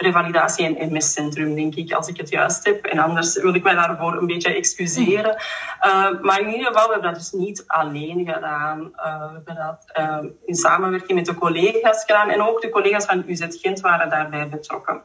revalidatie- en MS-centrum, denk ik, als ik het juist heb. En anders wil ik mij daarvoor een beetje excuseren. Uh, maar in ieder geval, we hebben dat dus niet alleen gedaan. Uh, we hebben dat uh, in samenwerking met de collega's gedaan. En ook de collega's van UZ Gent waren daarbij betrokken.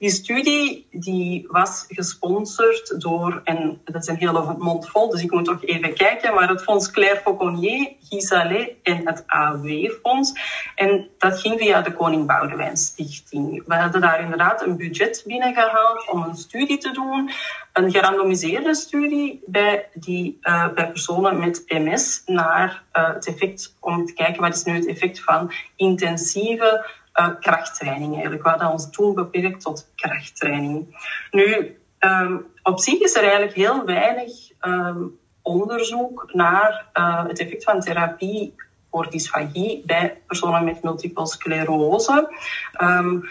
Die studie die was gesponsord door, en dat is een hele mond vol, dus ik moet toch even kijken, maar het Fonds Claire Fauconnier, Gisalet en het AW-fonds. En dat ging via de Koning Boudewijn Stichting. We hadden daar inderdaad een budget binnengehaald om een studie te doen, een gerandomiseerde studie bij, die, uh, bij personen met MS naar uh, het effect, om te kijken wat is nu het effect van intensieve uh, krachttraining eigenlijk. We hadden ons toen beperkt tot krachttraining. Nu, um, op zich is er eigenlijk heel weinig um, onderzoek naar uh, het effect van therapie voor dysfagie bij personen met multiple sclerose. Um,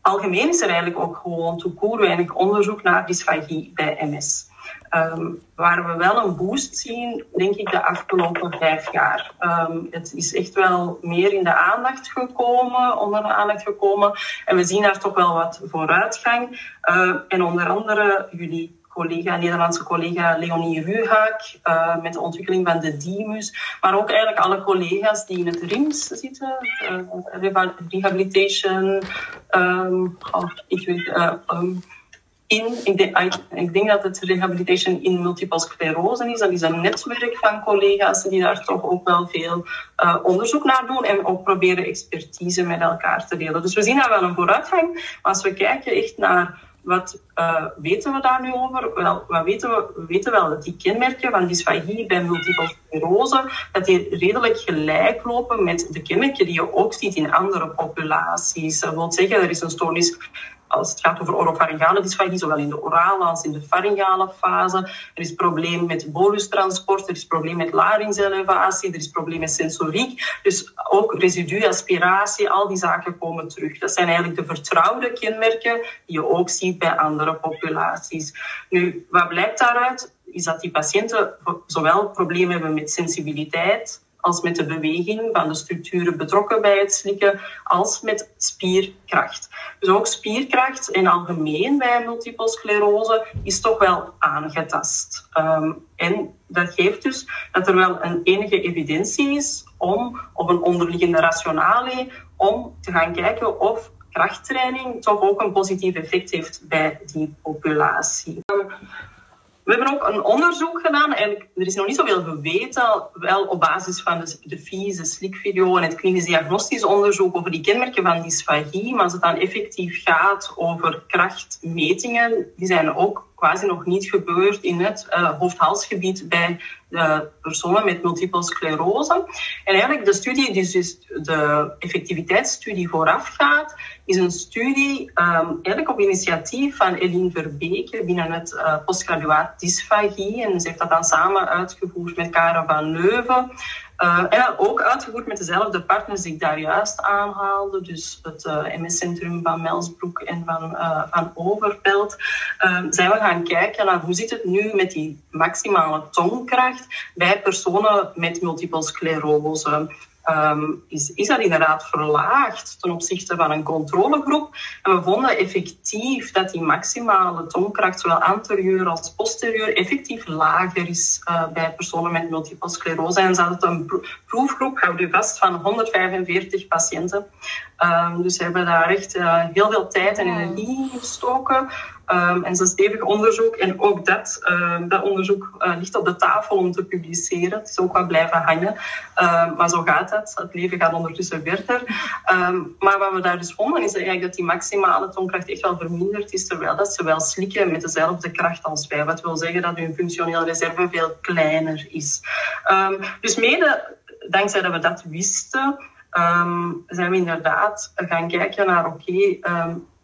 algemeen is er eigenlijk ook gewoon toekoer weinig onderzoek naar dysfagie bij MS. Um, waar we wel een boost zien, denk ik, de afgelopen vijf jaar. Um, het is echt wel meer in de aandacht gekomen, onder de aandacht gekomen. En we zien daar toch wel wat vooruitgang. Uh, en onder andere jullie collega, Nederlandse collega Leonie Ruhaak, uh, met de ontwikkeling van de DIMUS. Maar ook eigenlijk alle collega's die in het RIMS zitten, uh, rehabilitation, um, ik weet, um, in, ik denk, ik denk dat het rehabilitation in multiple sclerose is. Dat is een netwerk van collega's die daar toch ook wel veel uh, onderzoek naar doen en ook proberen expertise met elkaar te delen. Dus we zien daar wel een vooruitgang. Maar als we kijken echt naar wat uh, weten we daar nu over? Wel, wat weten we? we weten wel dat die kenmerken van dysfagie bij multiple sclerose, dat die redelijk gelijk lopen met de kenmerken die je ook ziet in andere populaties. Dat wil zeggen, er is een stoornis als het gaat over orofaringale dysfagie, zowel in de orale als in de faringale fase. Er is probleem met bolustransport, er is probleem met larynxelevatie, er is probleem met sensoriek. Dus ook residu, aspiratie, al die zaken komen terug. Dat zijn eigenlijk de vertrouwde kenmerken die je ook ziet bij andere populaties. Nu, wat blijkt daaruit? Is dat die patiënten zowel problemen hebben met sensibiliteit, als met de beweging van de structuren betrokken bij het slikken, als met spierkracht. Dus ook spierkracht in algemeen bij multiple sclerose is toch wel aangetast. Um, en dat geeft dus dat er wel een enige evidentie is om, op een onderliggende rationale, om te gaan kijken of krachttraining toch ook een positief effect heeft bij die populatie. We hebben ook een onderzoek gedaan. Eigenlijk, er is nog niet zoveel geweten, wel op basis van de, de FIS, de SLIC-video en het klinisch diagnostisch onderzoek over die kenmerken van dysfagie. Maar als het dan effectief gaat over krachtmetingen, die zijn ook quasi nog niet gebeurd in het uh, hoofd-halsgebied bij de personen met multiple sclerose. En eigenlijk de studie, die dus de effectiviteitsstudie voorafgaat, is een studie um, eigenlijk op initiatief van Eline Verbeke binnen het uh, postgraduaat dysfagie. En ze heeft dat dan samen uitgevoerd met Karen van Leuven. Uh, en ook uitgevoerd met dezelfde partners die ik daar juist aanhaalde. Dus het uh, MS-centrum van Melsbroek en van, uh, van Overpelt. zijn we gaan kijken naar hoe zit het nu met die maximale tongkracht bij personen met multiple sclerose. Um, is, is dat inderdaad verlaagd ten opzichte van een controlegroep. En we vonden effectief dat die maximale tongkracht, zowel anterieur als posterieur, effectief lager is uh, bij personen met multiple sclerose. En ze hadden een proefgroep, houd u vast, van 145 patiënten. Um, dus we hebben daar echt uh, heel veel tijd en energie in gestoken. Um, en zo'n stevig onderzoek. En ook dat, uh, dat onderzoek uh, ligt op de tafel om te publiceren. Het is ook wat blijven hangen. Uh, maar zo gaat het. Het leven gaat ondertussen verder. Maar wat we daar dus vonden, is eigenlijk dat die maximale toonkracht echt wel verminderd is, terwijl dat ze wel slikken met dezelfde kracht als wij. Wat wil zeggen dat hun functionele reserve veel kleiner is. Dus mede dankzij dat we dat wisten, zijn we inderdaad gaan kijken naar, oké,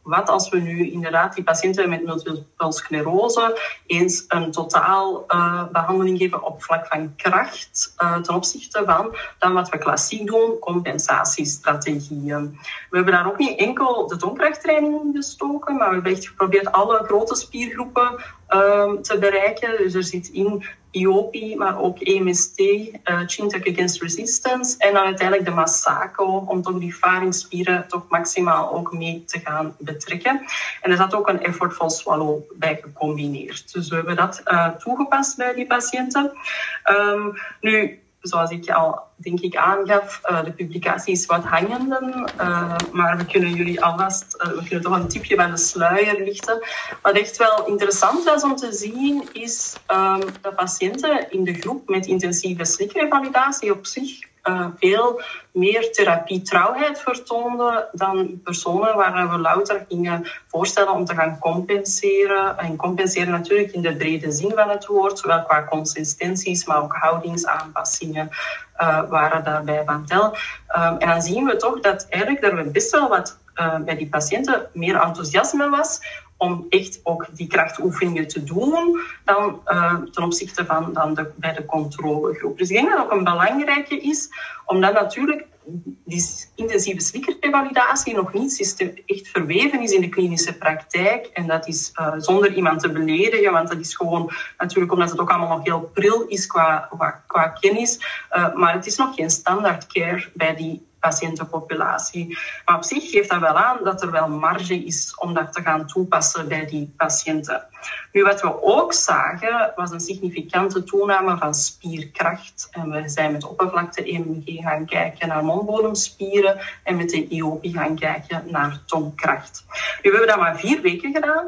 wat als we nu inderdaad die patiënten met multiple sclerose eens een totaal uh, behandeling geven op vlak van kracht uh, ten opzichte van dan wat we klassiek doen, compensatiestrategieën. We hebben daar ook niet enkel de tongkrachttraining in gestoken, maar we hebben echt geprobeerd alle grote spiergroepen um, te bereiken. Dus er zit in IOPI, maar ook EMST, uh, Chintek Against Resistance. En dan uiteindelijk de Masako, om toch die faringsspieren toch maximaal ook mee te gaan betrekken. En er zat ook een effortful swallow bij gecombineerd. Dus we hebben dat uh, toegepast bij die patiënten. Um, nu, zoals ik al denk ik aangaf, uh, de publicatie is wat hangende, uh, maar we kunnen jullie alvast, uh, we kunnen toch een tipje bij de sluier lichten. Wat echt wel interessant was om te zien, is um, dat patiënten in de groep met intensieve slikrevalidatie op zich uh, veel meer therapietrouwheid vertoonden dan personen waar we louter gingen voorstellen om te gaan compenseren. En compenseren natuurlijk in de brede zin van het woord, zowel qua consistenties, maar ook houdingsaanpassingen uh, waren daarbij van tel. Um, en dan zien we toch dat eigenlijk er best wel wat uh, bij die patiënten meer enthousiasme was om echt ook die krachtoefeningen te doen dan uh, ten opzichte van dan de, bij de controlegroep. Dus ik denk dat ook een belangrijke is, omdat natuurlijk die intensieve slikkerrevalidatie nog niet echt verweven is in de klinische praktijk. En dat is uh, zonder iemand te beledigen, want dat is gewoon natuurlijk omdat het ook allemaal nog heel pril is qua, qua, kennis. Uh, maar het is nog geen standaard care bij die patiëntenpopulatie. Maar op zich geeft dat wel aan dat er wel marge is om dat te gaan toepassen bij die patiënten. Nu, wat we ook zagen, was een significante toename van spierkracht. En we zijn met oppervlakte-EMG gaan kijken naar mondbodemspieren en met de IOPI gaan kijken naar tongkracht. Nu, we hebben dat maar vier weken gedaan.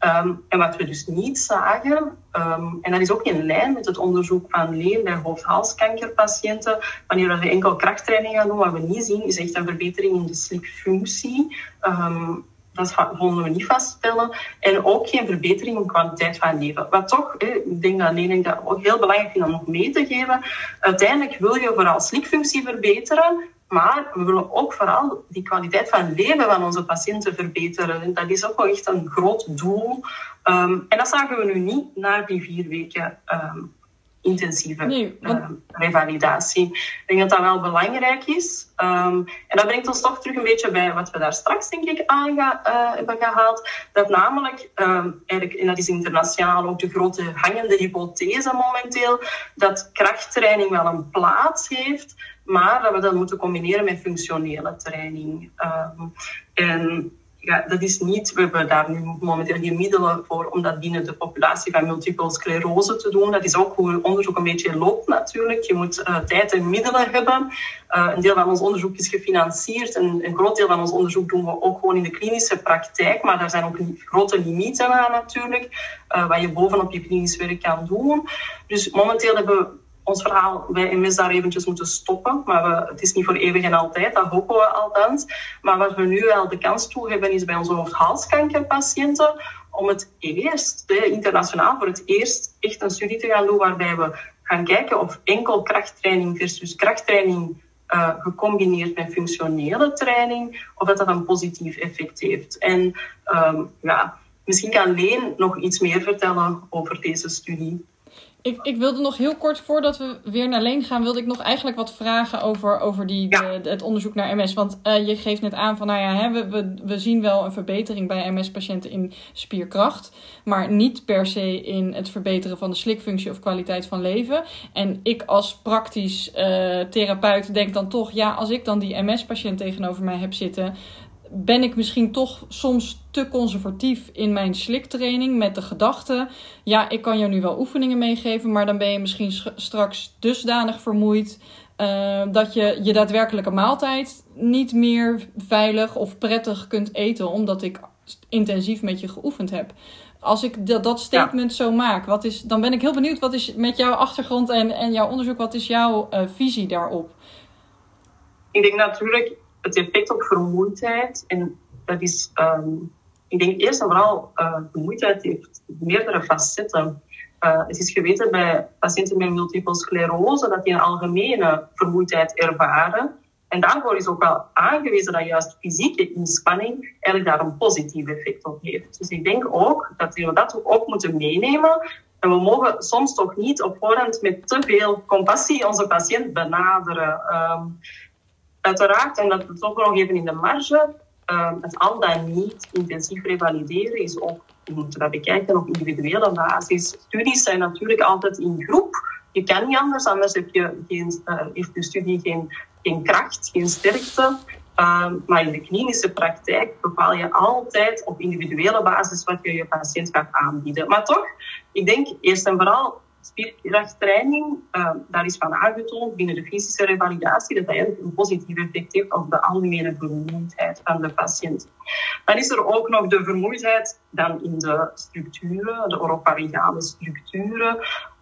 Um, en wat we dus niet zagen, um, en dat is ook in lijn met het onderzoek van Leen bij hoofd-halskankerpatiënten, wanneer we enkel krachttraining gaan doen, wat we niet zien, is echt een verbetering in de slipfunctie. Um, dat vonden we niet vaststellen. En ook geen verbetering in kwaliteit van leven. Wat toch, ik denk dat Leen dat ook heel belangrijk vind om nog mee te geven. Uiteindelijk wil je vooral slikfunctie verbeteren, maar we willen ook vooral die kwaliteit van leven van onze patiënten verbeteren. Dat is ook wel echt een groot doel. Um, en dat zagen we nu niet na die vier weken um, intensieve nee, want... um, revalidatie. Ik denk dat dat wel belangrijk is. en dat brengt ons toch terug een beetje bij wat we daar straks, denk ik, aan uh, hebben gehaald. Dat namelijk, eigenlijk, en dat is internationaal ook de grote hangende hypothese momenteel, dat krachttraining wel een plaats heeft maar dat we dat moeten combineren met functionele training. Um, en ja, dat is niet, we hebben daar nu momenteel geen middelen voor om dat binnen de populatie van multiple sclerose te doen. Dat is ook hoe onderzoek een beetje loopt natuurlijk. Je moet uh, tijd en middelen hebben. Uh, een deel van ons onderzoek is gefinancierd en een groot deel van ons onderzoek doen we ook gewoon in de klinische praktijk. Maar daar zijn ook grote limieten aan natuurlijk, uh, wat je bovenop je klinisch werk kan doen. Dus momenteel hebben we ons verhaal bij MS daar eventjes moeten stoppen. Maar het is niet voor eeuwig en altijd, dat hopen we althans. Maar wat we nu wel de kans toe hebben, is bij onze hoofd-halskankerpatiënten om het eerst, internationaal voor het eerst, echt een studie te gaan doen waarbij we gaan kijken of enkel krachttraining versus krachttraining uh, gecombineerd met functionele training, of dat dat een positief effect heeft. En um, ja, misschien kan Leen nog iets meer vertellen over deze studie. Ik, ik wilde nog heel kort, voordat we weer naar Leen gaan, wilde ik nog eigenlijk wat vragen over, over die, de, het onderzoek naar MS. Want uh, je geeft net aan van, nou ja, hè, we, we, we zien wel een verbetering bij MS-patiënten in spierkracht. Maar niet per se in het verbeteren van de slikfunctie of kwaliteit van leven. En ik als praktisch uh, therapeut denk dan toch, ja, als ik dan die MS-patiënt tegenover mij heb zitten ben ik misschien toch soms te conservatief in mijn sliktraining met de gedachte: ja, ik kan jou nu wel oefeningen meegeven, maar dan ben je misschien straks dusdanig vermoeid uh, dat je je daadwerkelijke maaltijd niet meer veilig of prettig kunt eten, omdat ik intensief met je geoefend heb. Als ik dat, dat statement zo maak, wat is, dan ben ik heel benieuwd wat is met jouw achtergrond en, en jouw onderzoek, wat is jouw uh, visie daarop? Ik denk natuurlijk het effect op vermoeidheid. En dat is, um, ik denk eerst en vooral, uh, vermoeidheid heeft meerdere facetten. Uh, het is geweten bij patiënten met multiple sclerose dat die een algemene vermoeidheid ervaren. En daarvoor is ook wel aangewezen dat juist fysieke inspanning eigenlijk daar een positief effect op heeft. Dus ik denk ook dat we dat ook moeten meenemen. En we mogen soms toch niet op voorhand met te veel compassie onze patiënt benaderen. Um, Uiteraard, en dat we toch nog even in de marge, uh, het al dan niet intensief revalideren is ook, we moeten dat bekijken op individuele basis. Studies zijn natuurlijk altijd in groep. Je kan niet anders, anders heb je geen, uh, heeft de studie geen, geen kracht, geen sterkte. Uh, maar in de klinische praktijk bepaal je altijd op individuele basis wat je je patiënt gaat aanbieden. Maar toch, ik denk eerst en vooral spierkrachttraining, uh, daar is van aangetoond binnen de fysische revalidatie dat dat een positief effect heeft op de algemene vermoeidheid van de patiënt. Dan is er ook nog de vermoeidheid dan in de structuren, de oropharyngale structuren.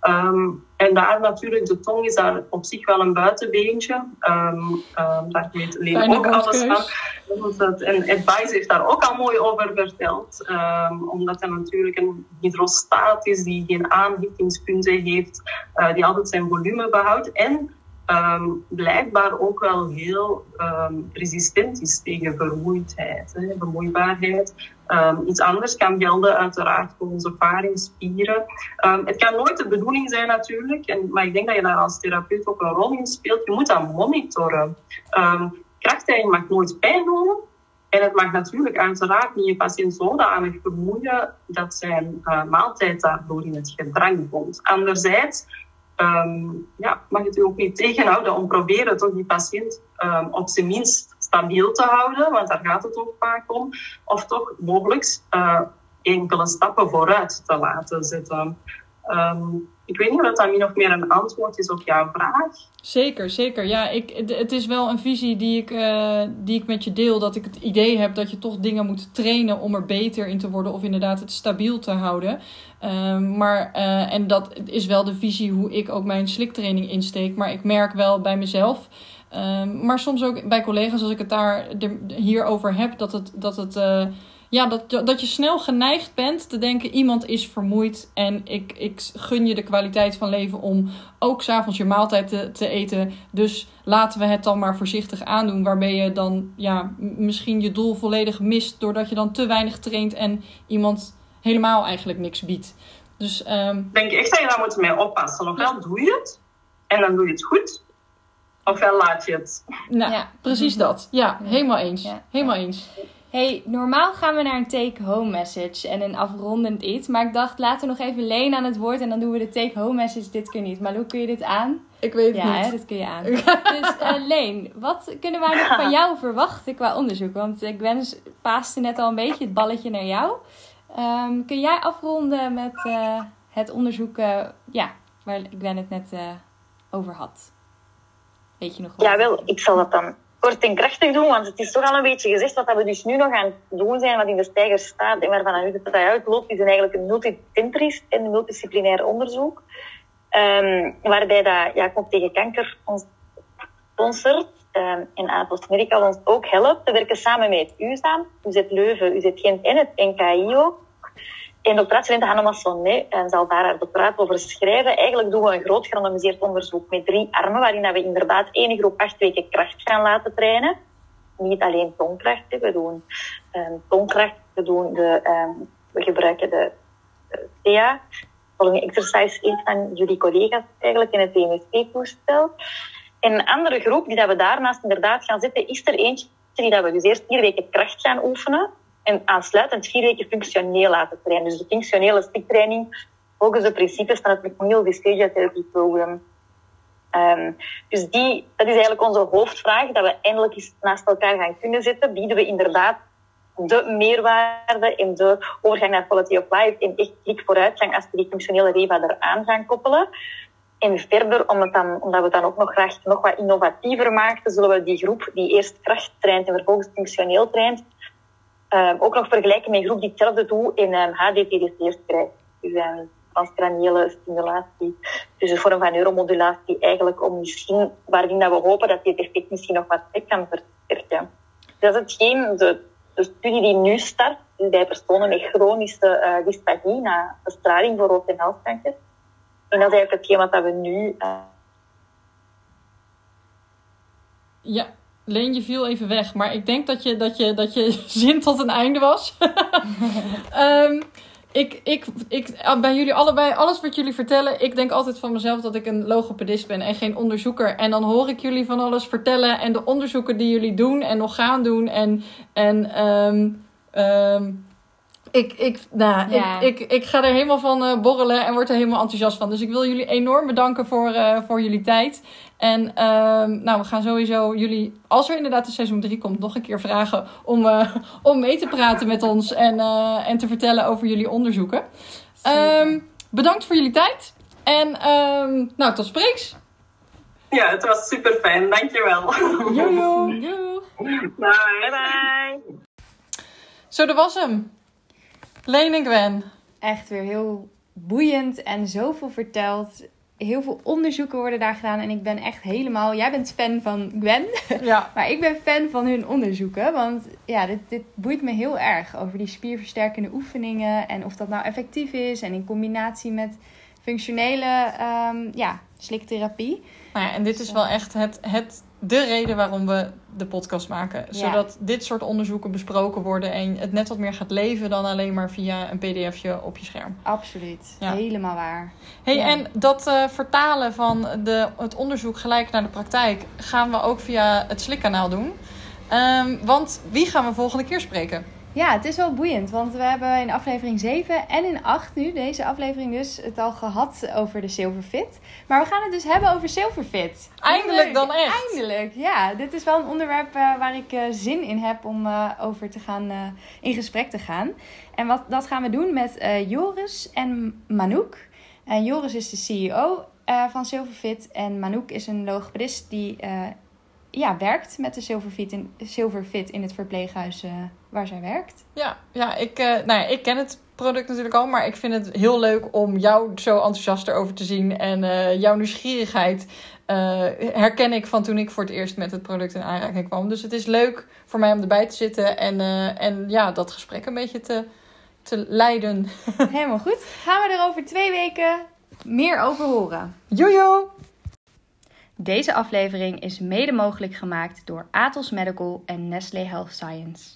Um, en daar natuurlijk, de tong is daar op zich wel een buitenbeentje. Um, um, daar weet Leen ook alles van. En Advice heeft daar ook al mooi over verteld. omdat hij natuurlijk een hydrostaat is die geen aanhittingspunten heeft, uh, die altijd zijn volume behoudt. En um, blijkbaar ook wel heel um, resistent is tegen vermoeidheid, hè, vermoeibaarheid. Um, iets anders kan gelden uiteraard voor onze paringsspieren. het kan nooit de bedoeling zijn natuurlijk, en, maar ik denk dat je daar als therapeut ook een rol in speelt. Je moet dat monitoren. Krachttraining mag nooit pijn doen. En het mag natuurlijk uiteraard niet je patiënt zodanig vermoeien dat zijn uh, maaltijd daardoor in het gedrang komt. Anderzijds um, ja, mag het u ook niet tegenhouden om proberen toch die patiënt um, op zijn minst stabiel te houden, want daar gaat het ook vaak om, of toch mogelijk uh, enkele stappen vooruit te laten zetten. Um, ik weet niet of dat min of meer een antwoord is op jouw vraag. Zeker, zeker. Ja, ik, het is wel een visie die ik, uh, die ik met je deel. Dat ik het idee heb dat je toch dingen moet trainen om er beter in te worden. Of inderdaad het stabiel te houden. Uh, maar, uh, en dat is wel de visie hoe ik ook mijn sliktraining insteek. Maar ik merk wel bij mezelf. Ehm, maar soms ook bij collega's als ik het daar hierover heb. Dat het, dat het eh, ja, dat, dat je snel geneigd bent te denken: iemand is vermoeid en ik, ik gun je de kwaliteit van leven om ook s'avonds je maaltijd te, te eten. Dus laten we het dan maar voorzichtig aandoen. Waarbij je dan ja, misschien je doel volledig mist doordat je dan te weinig traint en iemand helemaal eigenlijk niks biedt. Dus, um... Ik denk echt dat je daar moet mee oppassen. Ofwel doe je het en dan doe je het goed. Ofwel laat je het. Nou, ja. precies dat. Ja, helemaal eens. Helemaal eens. Hey, normaal gaan we naar een take-home message en een afrondend iets. Maar ik dacht, laten we nog even Leen aan het woord en dan doen we de take-home message dit keer niet. Maar hoe kun je dit aan? Ik weet het niet. Ja, dit kun je aan. dus uh, Leen, wat kunnen wij nog van jou verwachten qua onderzoek? Want ik ben paaste net al een beetje het balletje naar jou. Um, kun jij afronden met uh, het onderzoek uh, ja, waar ik ben het net over had? Weet je nog wat? Ja, wel, ik zal dat dan kort en krachtig doen, want het is toch al een beetje gezegd wat we dus nu nog aan het doen zijn, wat in de stijger staat en waarvan het uitloopt, is eigenlijk een multicentrisch en multidisciplinair onderzoek. Um, waarbij dat ja, Komt tegen Kanker ons sponsort um, en Atos Medical ons ook helpt. We werken samen met UZAM, UZ Leuven, UZ Gent en het NKI ook. En doctoraatstudenten Hanna en zal daar haar doctoraat over schrijven. Eigenlijk doen we een groot gerandomiseerd onderzoek met drie armen, waarin we inderdaad één groep acht weken kracht gaan laten trainen. Niet alleen tongkracht, we doen um, we, doen de, um, we gebruiken de, de TEA, Following Exercise Aid van jullie collega's eigenlijk in het TMSP-toestel. En een andere groep die dat we daarnaast inderdaad gaan zetten, is er eentje die dat we dus eerst vier weken kracht gaan oefenen en aansluitend vier weken functioneel laten trainen. Dus de functionele stiktraining volgens de principes van het McNeil Dysphagia Therapy Program. Um, dus die, dat is eigenlijk onze hoofdvraag, dat we eindelijk eens naast elkaar gaan kunnen zetten. Bieden we inderdaad de meerwaarde in de overgang naar quality of life en echt klik vooruitgang als we die functionele REVA eraan gaan koppelen. En verder, omdat, omdat we het dan ook nog graag nog wat innovatiever maken, zullen we die groep die eerst kracht traint en vervolgens functioneel traint, um, ook nog vergelijken met een groep die hetzelfde doet en um, HDTDC's krijgt. Dus um, transcraniële stimulatie. Dus een vorm van neuromodulatie eigenlijk om misschien, waarin we hopen dat dit effect misschien nog wat kan versterken. Dat is hetgeen, de, de studie die nu start, bij personen met chronische uh, dysphagie na bestraling voor hoofd- en halskanker. En dat is eigenlijk hetgeen wat we nu... Uh... Ja, Leen, je viel even weg, maar ik denk dat je, dat je, dat je zin tot een einde was. um, ik, ik, ik, bij jullie allebei, alles wat jullie vertellen, ik denk altijd van mezelf dat ik een logopedist ben en geen onderzoeker. En dan hoor ik jullie van alles vertellen en de onderzoeken die jullie doen en nog gaan doen. En, en um, um, ik, ik, nou, ja. ik, ik, ik ga er helemaal van uh, borrelen en word er helemaal enthousiast van. Dus ik wil jullie enorm bedanken voor, uh, voor jullie tijd. En uh, nou, we gaan sowieso jullie, als er inderdaad een seizoen 3 komt, nog een keer vragen om, uh, om mee te praten met ons en, en te vertellen over jullie onderzoeken. Um, bedankt voor jullie tijd. En um, nou, tot spreeks. Ja, het was super fijn. Dankjewel. Jojo. Bye. Bye bye. Zo, dat was hem. Leen en Gwen. Echt weer heel boeiend en zoveel verteld. Heel veel onderzoeken worden daar gedaan. En ik ben echt helemaal... Jij bent fan van Gwen. Ja. maar ik ben fan van hun onderzoeken. Want ja, dit, dit boeit me heel erg. Over die spierversterkende oefeningen. En of dat nou effectief is. En in combinatie met functionele um, ja, sliktherapie. Nou ja, en dit is wel echt het, het, de reden waarom we de podcast maken. Zodat dit soort onderzoeken besproken worden en het net wat meer gaat leven dan alleen maar via een pdfje op je scherm. Absoluut, ja. helemaal waar. hey, ja. en dat uh, vertalen van de, het onderzoek gelijk naar de praktijk gaan we ook via het Slikkanaal doen. Um, want wie gaan we volgende keer spreken? Ja, het is wel boeiend, want we hebben in aflevering 7 en in 8 nu, deze aflevering dus, het al gehad over de Silverfit. Maar we gaan het dus hebben over Silverfit. Eindelijk dan echt. Eindelijk, ja. Dit is wel een onderwerp uh, waar ik uh, zin in heb om uh, over te gaan, in gesprek te gaan. En wat, dat gaan we doen met Joris en Manouk. En Joris is de CEO van Silverfit en Manouk is een logopedist die ja, werkt met de Silverfit in, Silverfit in het verpleeghuis waar zij werkt. Ja, ja, ik, uh, nou ja, ik ken het product natuurlijk al, maar ik vind het heel leuk om jou zo enthousiast erover te zien. En uh, jouw nieuwsgierigheid herken ik van toen ik voor het eerst met het product in aanraking kwam. Dus het is leuk voor mij om erbij te zitten en, en ja, dat gesprek een beetje te, te leiden. Helemaal goed. Gaan we er over twee weken meer over horen. Jojo! Deze aflevering is mede mogelijk gemaakt door Atos Medical en Nestlé Health Science.